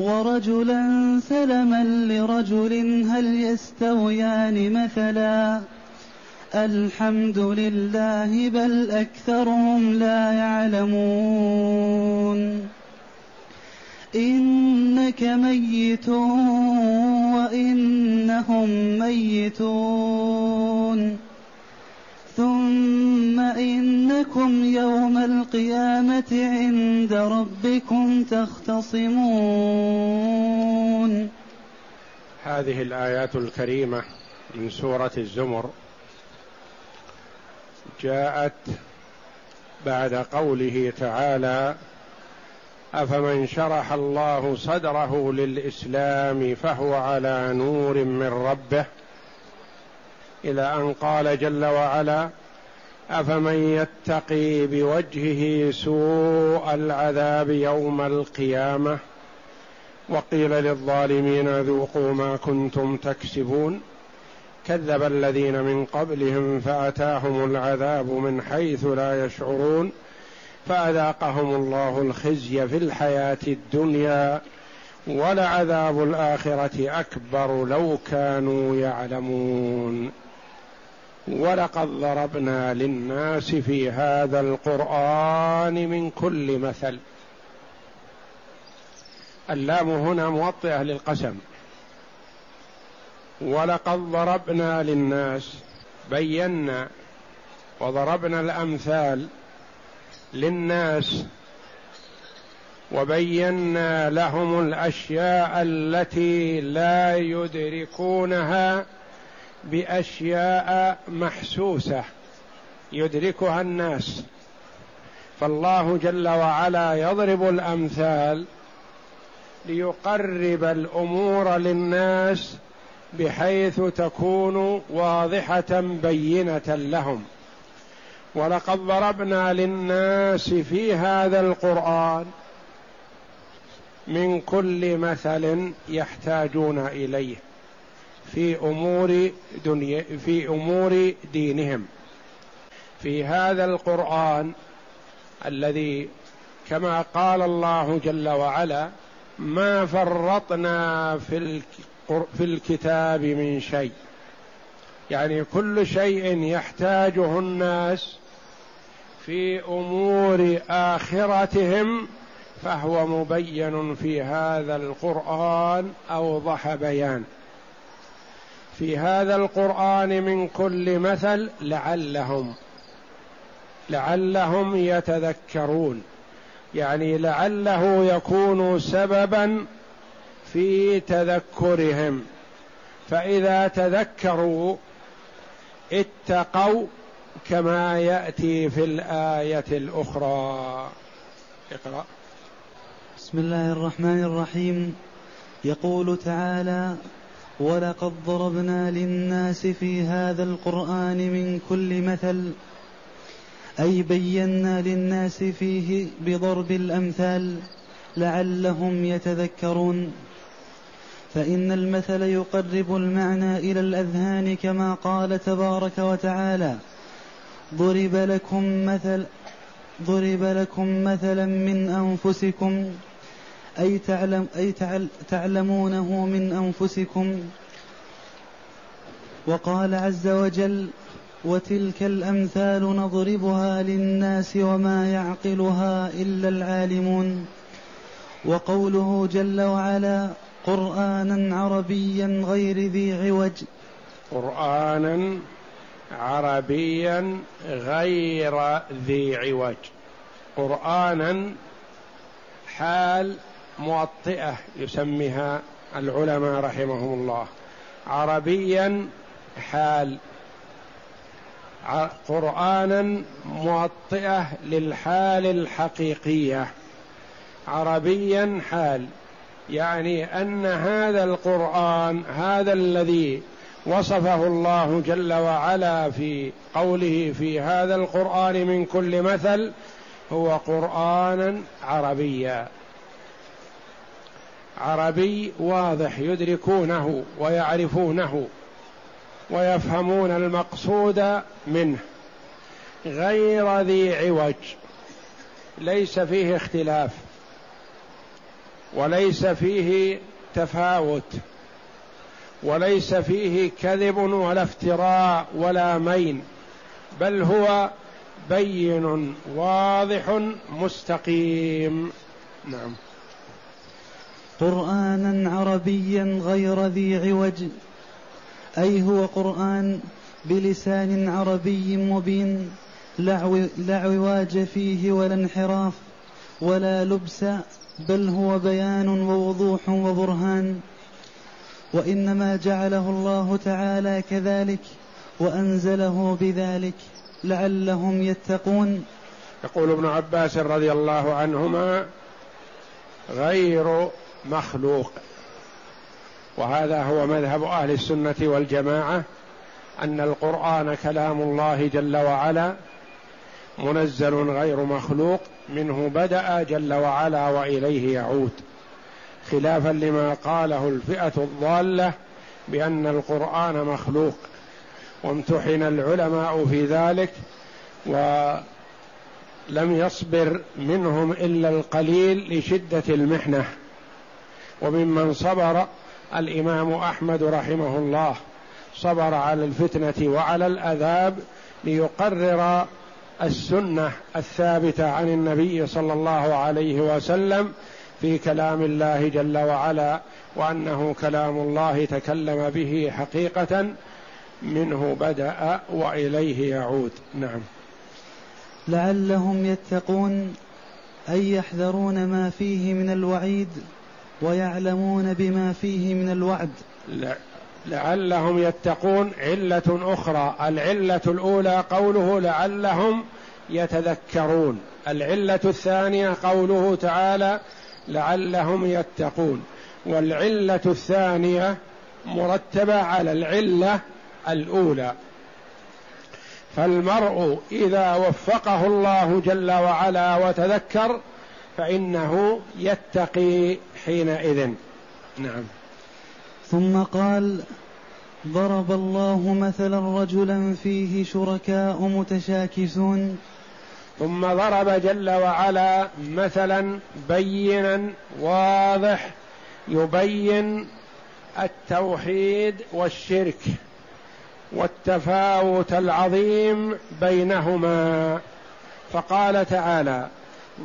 ورجلا سلما لرجل هل يستويان مثلا؟ الحمد لله بل أكثرهم لا يعلمون. إنك ميت وإنهم ميتون. ثم إنكم يوم القيامة عند ربكم تختصمون. هذه الآيات الكريمة من سورة الزمر جاءت بعد قوله تعالى أفمن شرح الله صدره للإسلام فهو على نور من ربه إلى أن قال جل وعلا أفمن يتقي بوجهه سوء العذاب يوم القيامة؟ وقيل للظالمين ذوقوا ما كنتم تكسبون. كذب الذين من قبلهم فأتاهم العذاب من حيث لا يشعرون. فأذاقهم الله الخزي في الحياة الدنيا ولعذاب الآخرة أكبر لو كانوا يعلمون. ولقد ضربنا للناس في هذا القرآن من كل مثل. اللام هنا موطئة للقسم. ولقد ضربنا للناس بينا وضربنا الأمثال للناس وبينا لهم الأشياء التي لا يدركونها بأشياء محسوسة يدركها الناس. فالله جل وعلا يضرب الأمثال ليقرب الأمور للناس بحيث تكون واضحة بينة لهم. ولقد ضربنا للناس في هذا القرآن من كل مثل يحتاجون إليه. في أمور دنيا في أمور دينهم. في هذا القرآن الذي كما قال الله جل وعلا ما فرطنا في في الكتاب من شيء. يعني كل شيء يحتاجه الناس في أمور آخرتهم فهو مبين في هذا القرآن أوضح بيان. في هذا القرآن من كل مثل لعلهم لعلهم يتذكرون. يعني لعله يكون سببا في تذكرهم. فإذا تذكروا اتقوا كما يأتي في الآية الأخرى. اقرأ. بسم الله الرحمن الرحيم. يقول تعالى ولقد ضربنا للناس في هذا القرآن من كل مثل أي بينا للناس فيه بضرب الأمثال لعلهم يتذكرون. فإن المثل يقرب المعنى إلى الأذهان كما قال تبارك وتعالى ضرب لكم مثل ضرب لكم مثلا من أنفسكم أي, تعلم أي تعلمونه من أنفسكم؟ وقال عز وجل وتلك الأمثال نضربها للناس وما يعقلها إلا العالمون. وقوله جل وعلا قرآنا عربيا غير ذي عوج. قرآنا عربيا غير ذي عوج. قرآنا حال موطئة يسميها العلماء رحمهم الله. عربيا حال. قرانا موطئه للحال الحقيقية. عربيا حال. يعني أن هذا القرآن هذا الذي وصفه الله جل وعلا في قوله في هذا القرآن من كل مثل هو قرانا عربيا. عربي واضح يدركونه ويعرفونه ويفهمون المقصود منه. غير ذي عوج. ليس فيه اختلاف. وليس فيه تفاوت. وليس فيه كذب ولا افتراء ولا مين. بل هو بين واضح مستقيم. نعم. قرآنا عربيا غير ذي عوج. أي هو قرآن بلسان عربي مبين. لا عواج فيه ولا انحراف ولا لبس بل هو بيان ووضوح وبرهان. وإنما جعله الله تعالى كذلك وأنزله بذلك لعلهم يتقون. يقول ابن عباس رضي الله عنهما غير مخلوق. وهذا هو مذهب أهل السنة والجماعة أن القرآن كلام الله جل وعلا منزل غير مخلوق منه بدأ جل وعلا وإليه يعود. خلافا لما قاله الفئة الضالة بأن القرآن مخلوق. وامتحن العلماء في ذلك ولم يصبر منهم إلا القليل لشدة المحنة. وممن صبر الإمام أحمد رحمه الله. صبر على الفتنة وعلى الأذاب ليقرر السنة الثابتة عن النبي صلى الله عليه وسلم في كلام الله جل وعلا وأنه كلام الله تكلم به حقيقة منه بدأ وإليه يعود. نعم. لعلهم يتقون أي يحذرون ما فيه من الوعيد ويعلمون بما فيه من الوعد. لعلهم يتقون. علة أخرى. العلة الأولى قوله لعلهم يتذكرون. العلة الثانية قوله تعالى لعلهم يتقون. والعلة الثانية مرتبة على العلة الأولى. فالمرء إذا وفقه الله جل وعلا وتذكر فإنه يتقي حينئذ. نعم. ثم قال ضرب الله مثلا رجلا فيه شركاء متشاكسون. ثم ضرب جل وعلا مثلا بينا واضح يبين التوحيد والشرك والتفاوت العظيم بينهما. فقال تعالى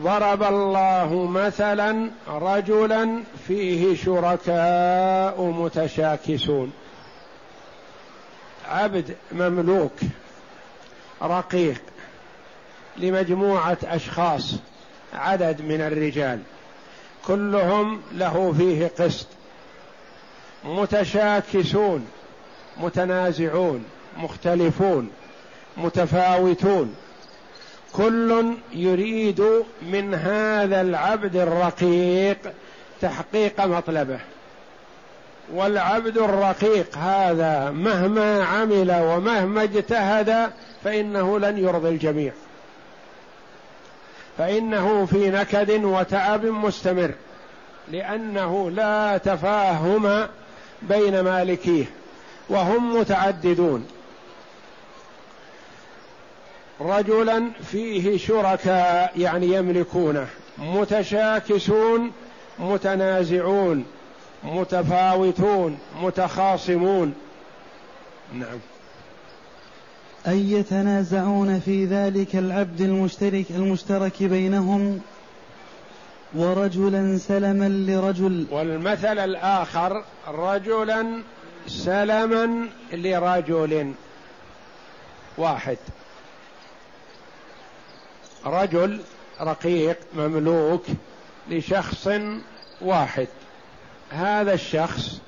ضرب الله مثلا رجلا فيه شركاء متشاكسون. عبد مملوك رقيق لمجموعة أشخاص عدد من الرجال. كلهم له فيه قسط. متشاكسون متنازعون مختلفون متفاوتون. كل يريد من هذا العبد الرقيق تحقيق مطلبه. والعبد الرقيق هذا مهما عمل ومهما اجتهد فإنه لن يرضي الجميع. فإنه في نكد وتعب مستمر لأنه لا تفاهم بين مالكيه وهم متعددون. رجلا فيه شركاء يعني يملكونه. متشاكسون متنازعون متفاوتون متخاصمون. نعم. أي يتنازعون في ذلك العبد المشترك المشترك بينهم؟ ورجلا سلما لرجل. والمثل الآخر رجلا سلما لرجل واحد. رجل رقيق مملوك لشخص واحد. هذا الشخص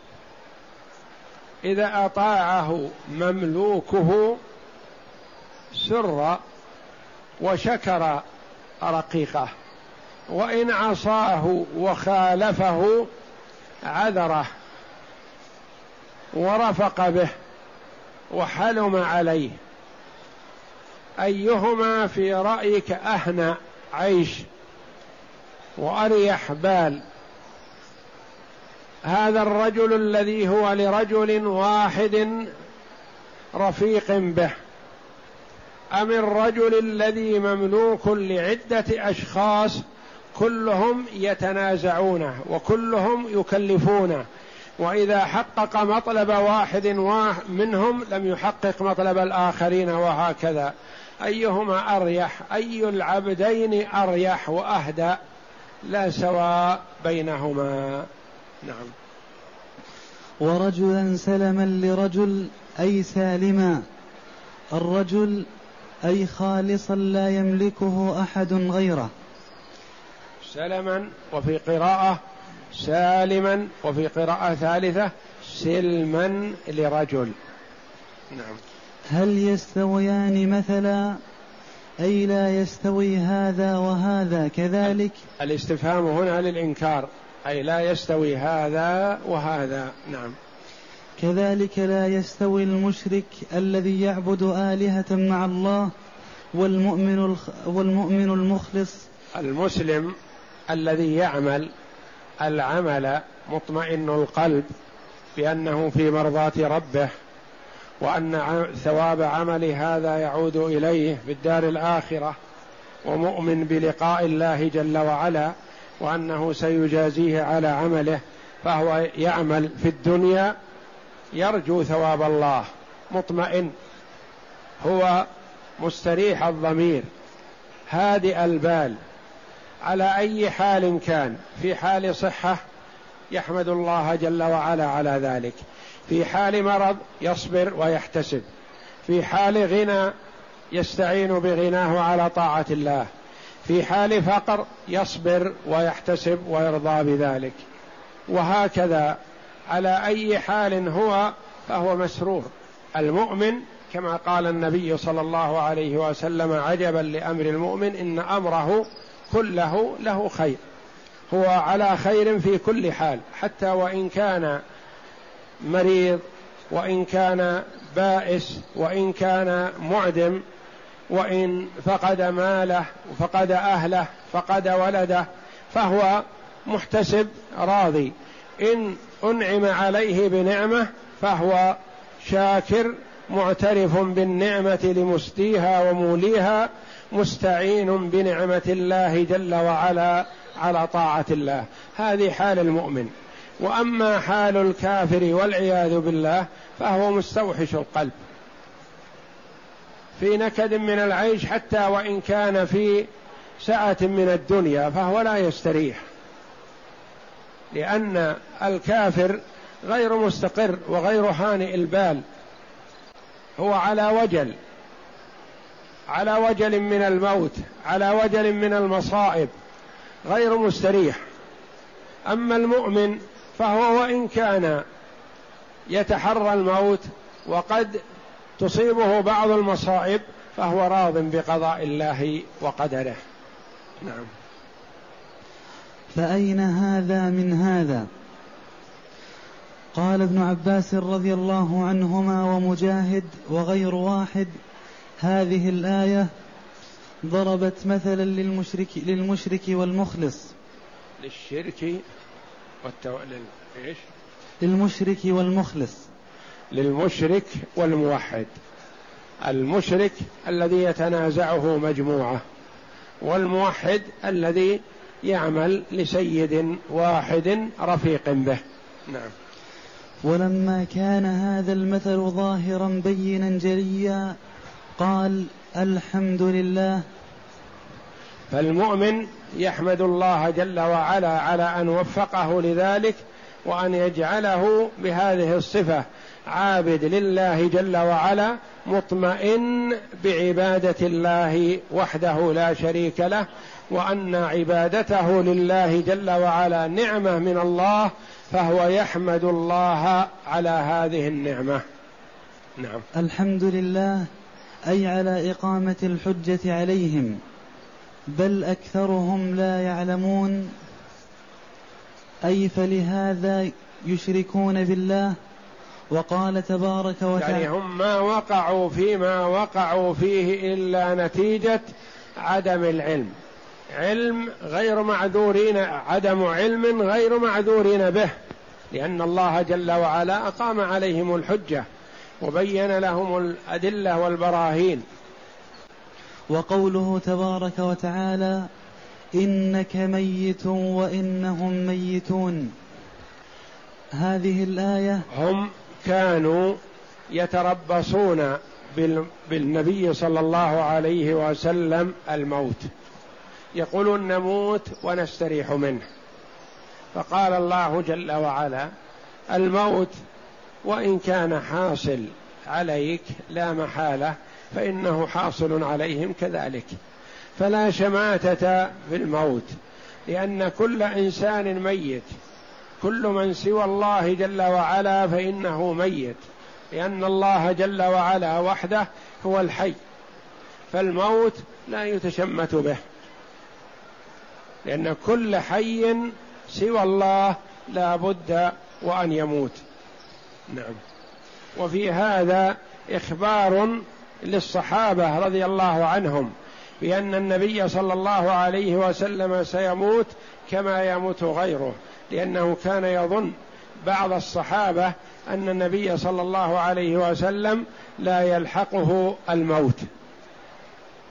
إذا أطاعه مملوكه سر وشكر رقيقه وإن عصاه وخالفه عذره ورفق به وحلم عليه. أيهما في رأيك اهنى عيش وأريح بال. هذا الرجل الذي هو لرجل واحد رفيق به. أم الرجل الذي مملوك لعدة أشخاص كلهم يتنازعونه وكلهم يكلفونه وإذا حقق مطلب واحد منهم لم يحقق مطلب الآخرين وهكذا. أيهما أريح؟ أي العبدين أريح وأهدى؟ لا سواء بينهما. نعم. ورجلا سلما لرجل أي سالما. الرجل أي خالصا لا يملكه أحد غيره. سلما وفي قراءة سالما وفي قراءة ثالثة سلما لرجل. نعم. هل يستويان مثلا؟ أي لا يستوي هذا وهذا كذلك؟ الاستفهام هنا للإنكار أي لا يستوي هذا وهذا نعم. كذلك لا يستوي المشرك الذي يعبد آلهة مع الله والمؤمن والمؤمن المخلص. المسلم الذي يعمل العمل مطمئن القلب بأنه في مرضاة ربه. وأن ثواب عمل هذا يعود إليه في الدار الآخرة ومؤمن بلقاء الله جل وعلا وأنه سيجازيه على عمله فهو يعمل في الدنيا يرجو ثواب الله مطمئن هو مستريح الضمير هادئ البال. على أي حال كان في حال صحة يحمد الله جل وعلا على ذلك. في حال مرض يصبر ويحتسب. في حال غنى يستعين بغناه على طاعة الله. في حال فقر يصبر ويحتسب ويرضى بذلك. وهكذا على أي حال هو فهو مسرور. المؤمن كما قال النبي صلى الله عليه وسلم عجبا لأمر المؤمن إن أمره كله له خير. هو على خير في كل حال. حتى وإن كان مريض وإن كان بائس وإن كان معدم وإن فقد ماله فقد أهله فقد ولده فهو محتسب راضي. إن أنعم عليه بنعمة فهو شاكر معترف بالنعمة لمسديها وموليها مستعين بنعمة الله جل وعلا على طاعة الله. هذه حال المؤمن. وأما حال الكافر والعياذ بالله فهو مستوحش القلب. في نكد من العيش حتى وإن كان في سعة من الدنيا فهو لا يستريح. لأن الكافر غير مستقر وغير هانئ البال. هو على وجل. على وجل من الموت على وجل من المصائب. غير مستريح. أما المؤمن فهو وإن كان يتحرى الموت وقد تصيبه بعض المصائب فهو راض بقضاء الله وقدره. نعم. فأين هذا من هذا؟ قال ابن عباس رضي الله عنهما ومجاهد وغير واحد هذه الآية ضربت مثلا للمشرك للمشرك والمخلص. للشرك والتو... لل... إيش؟ للمشرك والمخلص. للمشرك والموحد. المشرك الذي يتنازعه مجموعة والموحد الذي يعمل لسيد واحد رفيق به. نعم. ولما كان هذا المثل ظاهرا بينا جليا قال الحمد لله فالمؤمن يحمد الله جل وعلا على أن وفقه لذلك وأن يجعله بهذه الصفة عابد لله جل وعلا مطمئن بعبادة الله وحده لا شريك له وأن عبادته لله جل وعلا نعمة من الله فهو يحمد الله على هذه النعمة. نعم. الحمد لله أي على إقامة الحجة عليهم. بل أكثرهم لا يعلمون. أي فلهذا يشركون بالله؟ وقال تبارك وتعالى يعني هم ما وقعوا فيما وقعوا فيه إلا نتيجة عدم العلم. علم غير معذورين عدم علم غير معذورين به لأن الله جل وعلا أقام عليهم الحجة وبين لهم الأدلة والبراهين. وقوله تبارك وتعالى إنك ميت وإنهم ميتون. هذه الآية هم كانوا يتربصون بالنبي صلى الله عليه وسلم الموت. يقولون نموت ونستريح منه. فقال الله جل وعلا الموت وإن كان حاصل عليك لا محالة فإنه حاصل عليهم كذلك. فلا شماتة في الموت لأن كل إنسان ميت كل من سوى الله جل وعلا فإنه ميت لأن الله جل وعلا وحده هو الحي. فالموت لا يتشمت به لأن كل حي سوى الله لا بد وأن يموت. نعم. وفي هذا إخبار للصحابة رضي الله عنهم بأن النبي صلى الله عليه وسلم سيموت كما يموت غيره لأنه كان يظن بعض الصحابة أن النبي صلى الله عليه وسلم لا يلحقه الموت.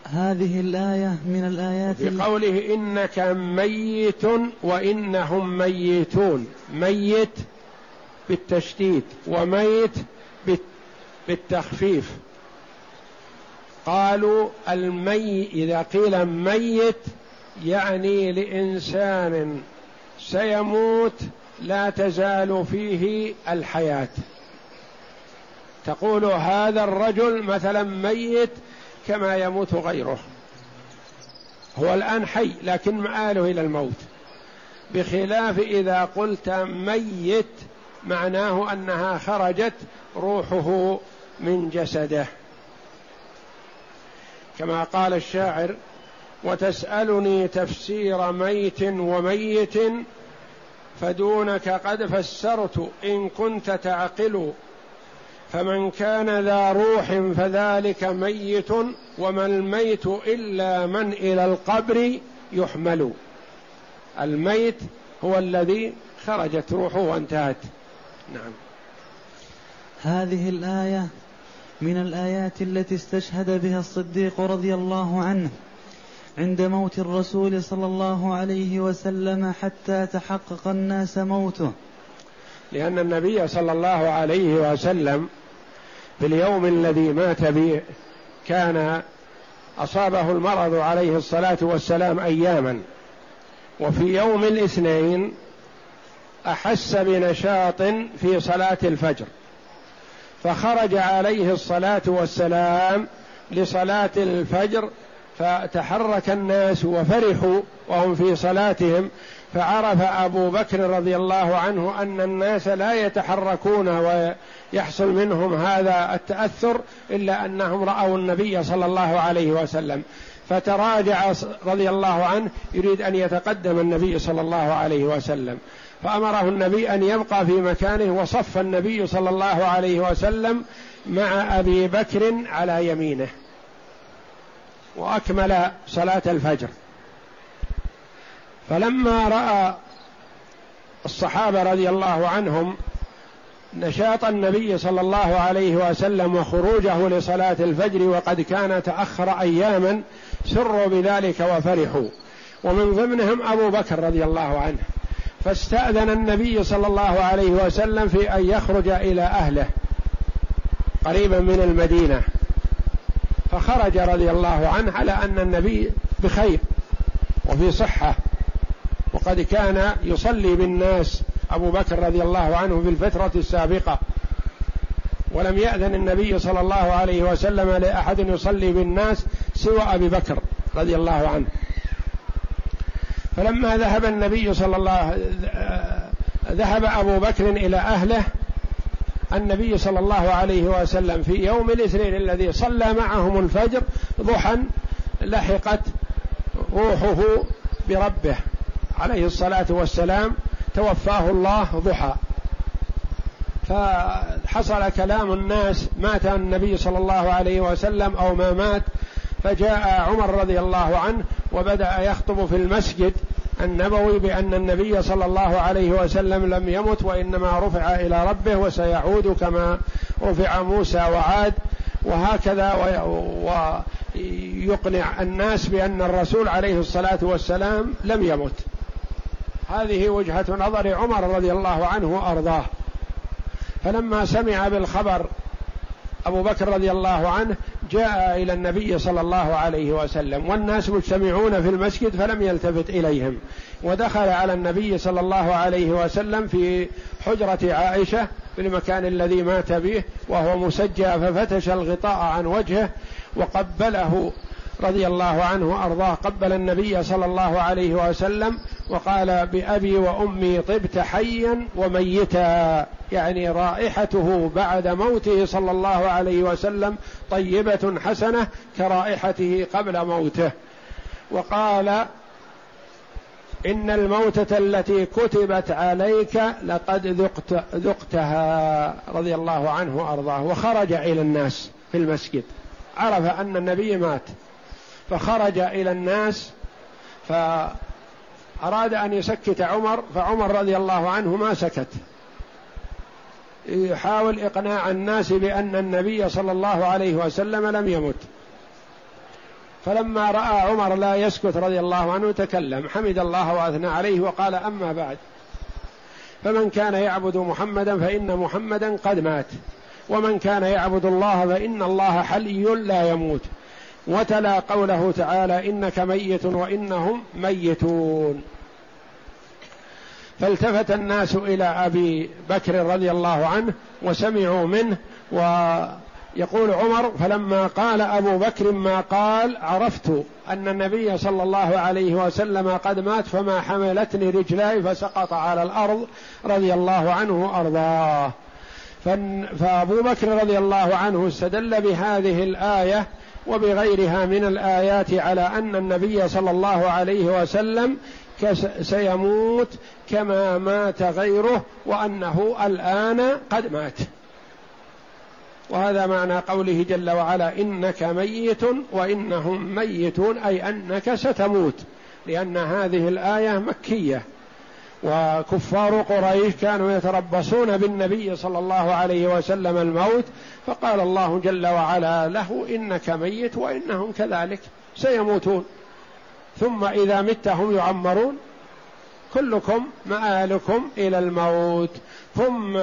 هذه الآية من الآيات في قوله إنك ميت وإنهم ميتون ميت بالتشديد وميت بالتخفيف. قالوا المي إذا قيل ميت يعني لإنسان سيموت لا تزال فيه الحياة. تقول هذا الرجل مثلا ميت كما يموت غيره. هو الآن حي لكن مآله إلى الموت. بخلاف إذا قلت ميت معناه أنها خرجت روحه من جسده. كما قال الشاعر وتسألني تفسير ميت وميت فدونك قد فسرت إن كنت تعقل. فمن كان ذا روح فذلك ميت وما الميت إلا من إلى القبر يحمل. الميت هو الذي خرجت روحه وانتهت. نعم. هذه الآية من الآيات التي استشهد بها الصديق رضي الله عنه عند موت الرسول صلى الله عليه وسلم حتى تحقق الناس موته. لأن النبي صلى الله عليه وسلم في اليوم الذي مات به كان أصابه المرض عليه الصلاة والسلام أياما. وفي يوم الاثنين أحس بنشاط في صلاة الفجر. فخرج عليه الصلاة والسلام لصلاة الفجر فتحرك الناس وفرحوا وهم في صلاتهم فعرف أبو بكر رضي الله عنه أن الناس لا يتحركون ويحصل منهم هذا التأثر إلا أنهم رأوا النبي صلى الله عليه وسلم. فتراجع رضي الله عنه يريد أن يتقدم النبي صلى الله عليه وسلم. فأمره النبي أن يبقى في مكانه وصف النبي صلى الله عليه وسلم مع أبي بكر على يمينه. وأكمل صلاة الفجر. فلما رأى الصحابة رضي الله عنهم نشاط النبي صلى الله عليه وسلم وخروجه لصلاة الفجر وقد كان تأخر أياما سروا بذلك وفرحوا. ومن ضمنهم أبو بكر رضي الله عنه. فاستأذن النبي صلى الله عليه وسلم في أن يخرج إلى أهله قريبا من المدينة. فخرج رضي الله عنه على أن النبي بخير وفي صحة. وقد كان يصلي بالناس أبو بكر رضي الله عنه في الفترة السابقة. ولم يأذن النبي صلى الله عليه وسلم لأحد يصلي بالناس سوى أبي بكر رضي الله عنه. فلما ذهب النبي صلى الله ذهب أبو بكر إلى أهله النبي صلى الله عليه وسلم في يوم الاثنين الذي صلى معهم الفجر ضحى لحقت روحه بربه. عليه الصلاة والسلام توفاه الله ضحى. فحصل كلام الناس مات النبي صلى الله عليه وسلم أو ما مات فجاء عمر رضي الله عنه وبدأ يخطب في المسجد النبوي بأن النبي صلى الله عليه وسلم لم يمت وإنما رفع إلى ربه وسيعود كما رفع موسى وعاد وهكذا ويقنع الناس بأن الرسول عليه الصلاة والسلام لم يمت. هذه وجهة نظر عمر رضي الله عنه وأرضاه. فلما سمع بالخبر أبو بكر رضي الله عنه جاء إلى النبي صلى الله عليه وسلم والناس مجتمعون في المسجد فلم يلتفت إليهم. ودخل على النبي صلى الله عليه وسلم في حجرة عائشة في المكان الذي مات به وهو مسجى ففتش الغطاء عن وجهه وقبله رضي الله عنه وأرضاه قبل النبي صلى الله عليه وسلم وقال بأبي وأمي طبت حيا وميتا يعني رائحته بعد موته صلى الله عليه وسلم طيبة حسنة كرائحته قبل موته. وقال إن الموتة التي كتبت عليك لقد ذقت ذقتها رضي الله عنه وأرضاه. وخرج إلى الناس في المسجد. عرف أن النبي مات. فخرج إلى الناس فأراد أن يسكت عمر فعمر رضي الله عنه ما سكت. يحاول إقناع الناس بأن النبي صلى الله عليه وسلم لم يمت. فلما رأى عمر لا يسكت رضي الله عنه تكلم حمد الله وأثنى عليه وقال أما بعد. فمن كان يعبد محمدا فإن محمدا قد مات ومن كان يعبد الله فإن الله حلي لا يموت. وتلا قوله تعالى إنك ميت وإنهم ميتون. فالتفت الناس إلى أبي بكر رضي الله عنه وسمعوا منه ويقول عمر فلما قال أبو بكر ما قال عرفت أن النبي صلى الله عليه وسلم قد مات فما حملتني رجلاي فسقط على الأرض رضي الله عنه وأرضاه. فأبو بكر رضي الله عنه استدل بهذه الآية وبغيرها من الآيات على أن النبي صلى الله عليه وسلم سيموت كما مات غيره وأنه الآن قد مات. وهذا معنى قوله جل وعلا إنك ميت وإنهم ميتون أي أنك ستموت لأن هذه الآية مكية. وكفار قريش كانوا يتربصون بالنبي صلى الله عليه وسلم الموت فقال الله جل وعلا له إنك ميت وإنهم كذلك سيموتون. ثم إذا مت هم يعمرون كلكم مآلكم إلى الموت. ثم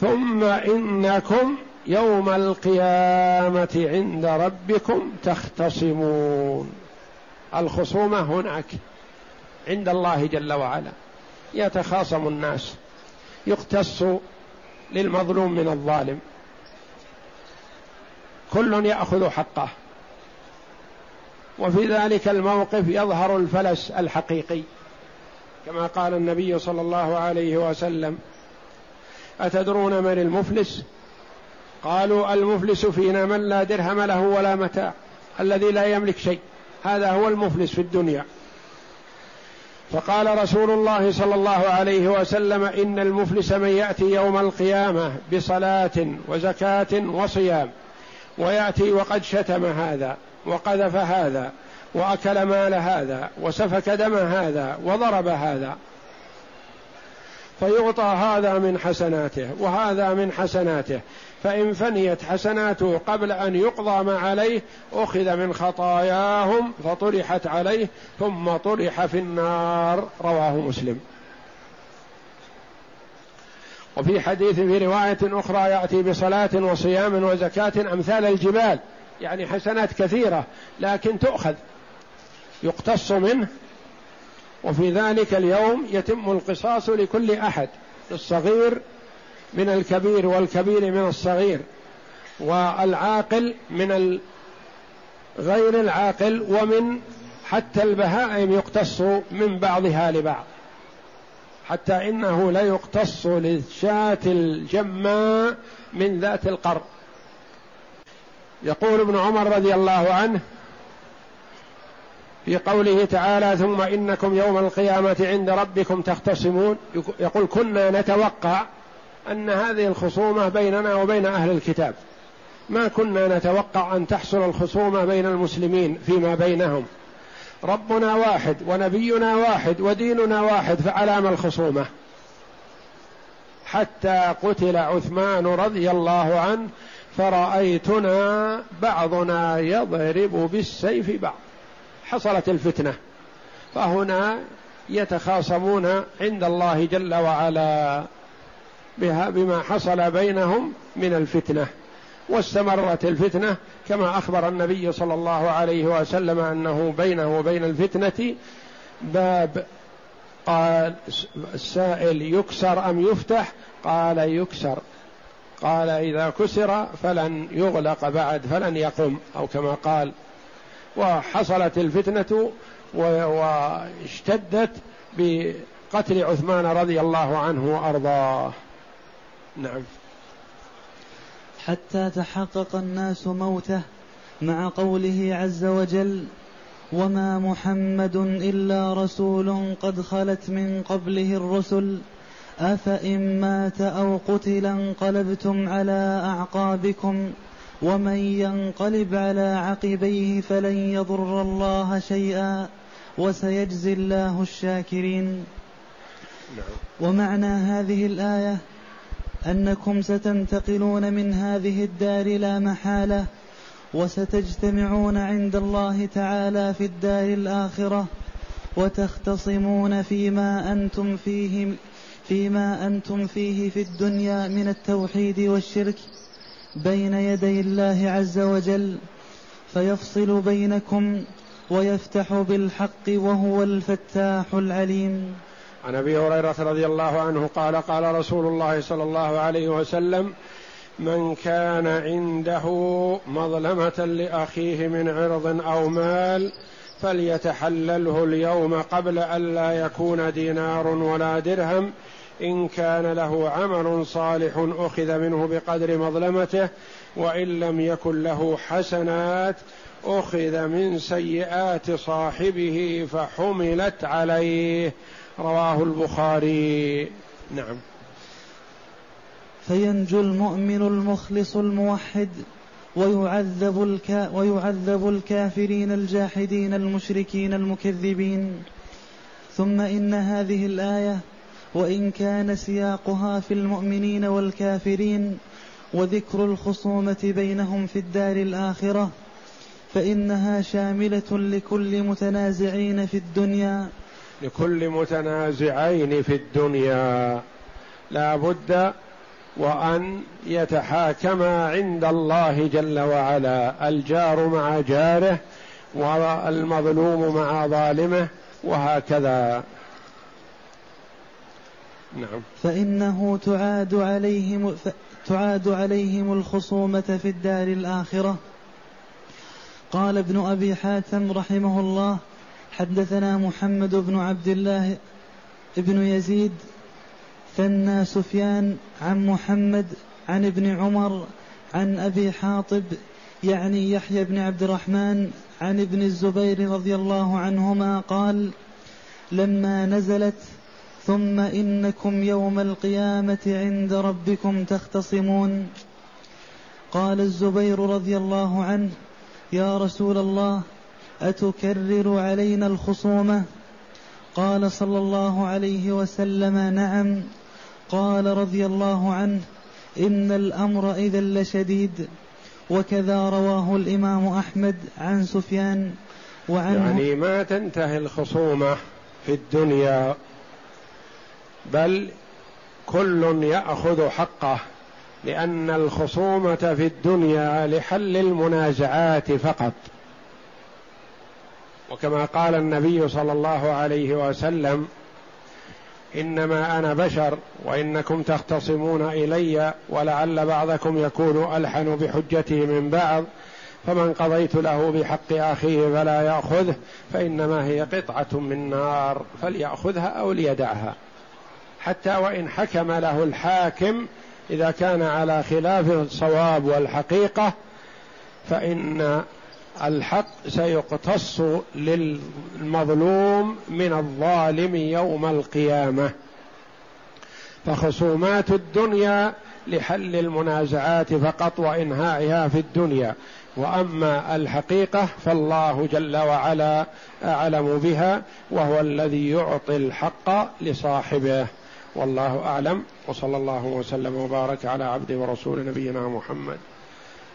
ثم إنكم يوم القيامة عند ربكم تختصمون. الخصومة هناك. عند الله جل وعلا. يتخاصم الناس. يقتص للمظلوم من الظالم. كل يأخذ حقه. وفي ذلك الموقف يظهر الفلس الحقيقي. كما قال النبي صلى الله عليه وسلم أتدرون من المفلس؟ قالوا المفلس فينا من لا درهم له ولا متاع. الذي لا يملك شيء. هذا هو المفلس في الدنيا. فقال رسول الله صلى الله عليه وسلم إن المفلس من يأتي يوم القيامة بصلاة وزكاة وصيام ويأتي وقد شتم هذا وقذف هذا وأكل مال هذا وسفك دم هذا وضرب هذا. فيعطى هذا من حسناته وهذا من حسناته. فإن فنيت حسناته قبل أن يقضى ما عليه أخذ من خطاياهم فطرحت عليه ثم طرح في النار. رواه مسلم. وفي حديث في رواية أخرى يأتي بصلاة وصيام وزكاة أمثال الجبال. يعني حسنات كثيرة لكن تؤخذ. يقتص منه. وفي ذلك اليوم يتم القصاص لكل أحد للصغير من الكبير والكبير من الصغير والعاقل من غير العاقل ومن حتى البهائم يقتص من بعضها لبعض. حتى إنه لا يقتص للشاة الجماء من ذات القرن يقول ابن عمر رضي الله عنه في قوله تعالى ثم إنكم يوم القيامة عند ربكم تختصمون يقول كنا نتوقع أن هذه الخصومة بيننا وبين أهل الكتاب. ما كنا نتوقع أن تحصل الخصومة بين المسلمين فيما بينهم. ربنا واحد ونبينا واحد وديننا واحد فعلام الخصومة. حتى قتل عثمان رضي الله عنه فرأيتنا بعضنا يضرب بالسيف بعض. حصلت الفتنة. فهنا يتخاصمون عند الله جل وعلا. بها بما حصل بينهم من الفتنة. واستمرت الفتنة كما أخبر النبي صلى الله عليه وسلم أنه بينه وبين الفتنة باب. قال السائل يكسر أم يفتح؟ قال يكسر. قال إذا كسر فلن يغلق بعد فلن يقم أو كما قال. وحصلت الفتنة واشتدت بقتل عثمان رضي الله عنه وأرضاه. نعم حتى تحقق الناس موته مع قوله عز وجل وما محمد إلا رسول قد خلت من قبله الرسل أفإن مات أو قتل انقلبتم على أعقابكم ومن ينقلب على عقبيه فلن يضر الله شيئا وسيجزي الله الشاكرين نعم. ومعنى هذه الآية أنكم ستنتقلون من هذه الدار لا محالة وستجتمعون عند الله تعالى في الدار الآخرة وتختصمون فيما أنتم فيه فيما أنتم فيه في الدنيا من التوحيد والشرك بين يدي الله عز وجل فيفصل بينكم ويفتح بالحق وهو الفتاح العليم عن أبي هريرة رضي الله عنه قال قال رسول الله صلى الله عليه وسلم من كان عنده مظلمة لأخيه من عرض أو مال فليتحلله اليوم قبل أن لا يكون دينار ولا درهم. إن كان له عمل صالح أخذ منه بقدر مظلمته وإن لم يكن له حسنات أخذ من سيئات صاحبه فحملت عليه. رواه البخاري. نعم. فينجو المؤمن المخلص الموحد ويعذب, الكا ويعذب الكافرين الجاحدين المشركين المكذبين. ثم إن هذه الآية وإن كان سياقها في المؤمنين والكافرين وذكر الخصومة بينهم في الدار الآخرة فإنها شاملة لكل متنازعين في الدنيا. لكل متنازعين في الدنيا. لا بد وأن يتحاكما عند الله جل وعلا. الجار مع جاره والمظلوم مع ظالمه وهكذا. نعم. فإنه تعاد عليهم تعاد عليهم الخصومة في الدار الآخرة. قال ابن أبي حاتم رحمه الله حدثنا محمد بن عبد الله بن يزيد ثنى سفيان عن محمد عن ابن عمر عن أبي حاطب يعني يحيى بن عبد الرحمن عن ابن الزبير رضي الله عنهما قال لما نزلت ثم إنكم يوم القيامة عند ربكم تختصمون. قال الزبير رضي الله عنه يا رسول الله أتكرر علينا الخصومة؟ قال صلى الله عليه وسلم نعم. قال رضي الله عنه إن الأمر إذا لشديد. وكذا رواه الإمام أحمد عن سفيان وعن يعني ما تنتهي الخصومة في الدنيا بل كل يأخذ حقه لأن الخصومة في الدنيا لحل المنازعات فقط. وكما قال النبي صلى الله عليه وسلم إنما أنا بشر وإنكم تختصمون إلي ولعل بعضكم يكون ألحن بحجته من بعض فمن قضيت له بحق أخيه فلا يأخذه فإنما هي قطعة من نار فليأخذها أو ليدعها. حتى وإن حكم له الحاكم إذا كان على خلاف الصواب والحقيقة فإن الحق سيقتص للمظلوم من الظالم يوم القيامة. فخصومات الدنيا لحل المنازعات فقط وانهائها في الدنيا. وأما الحقيقة فالله جل وعلا أعلم بها وهو الذي يعطي الحق لصاحبه. والله أعلم. وصلى الله وسلم وبارك على عبده ورسول نبينا محمد.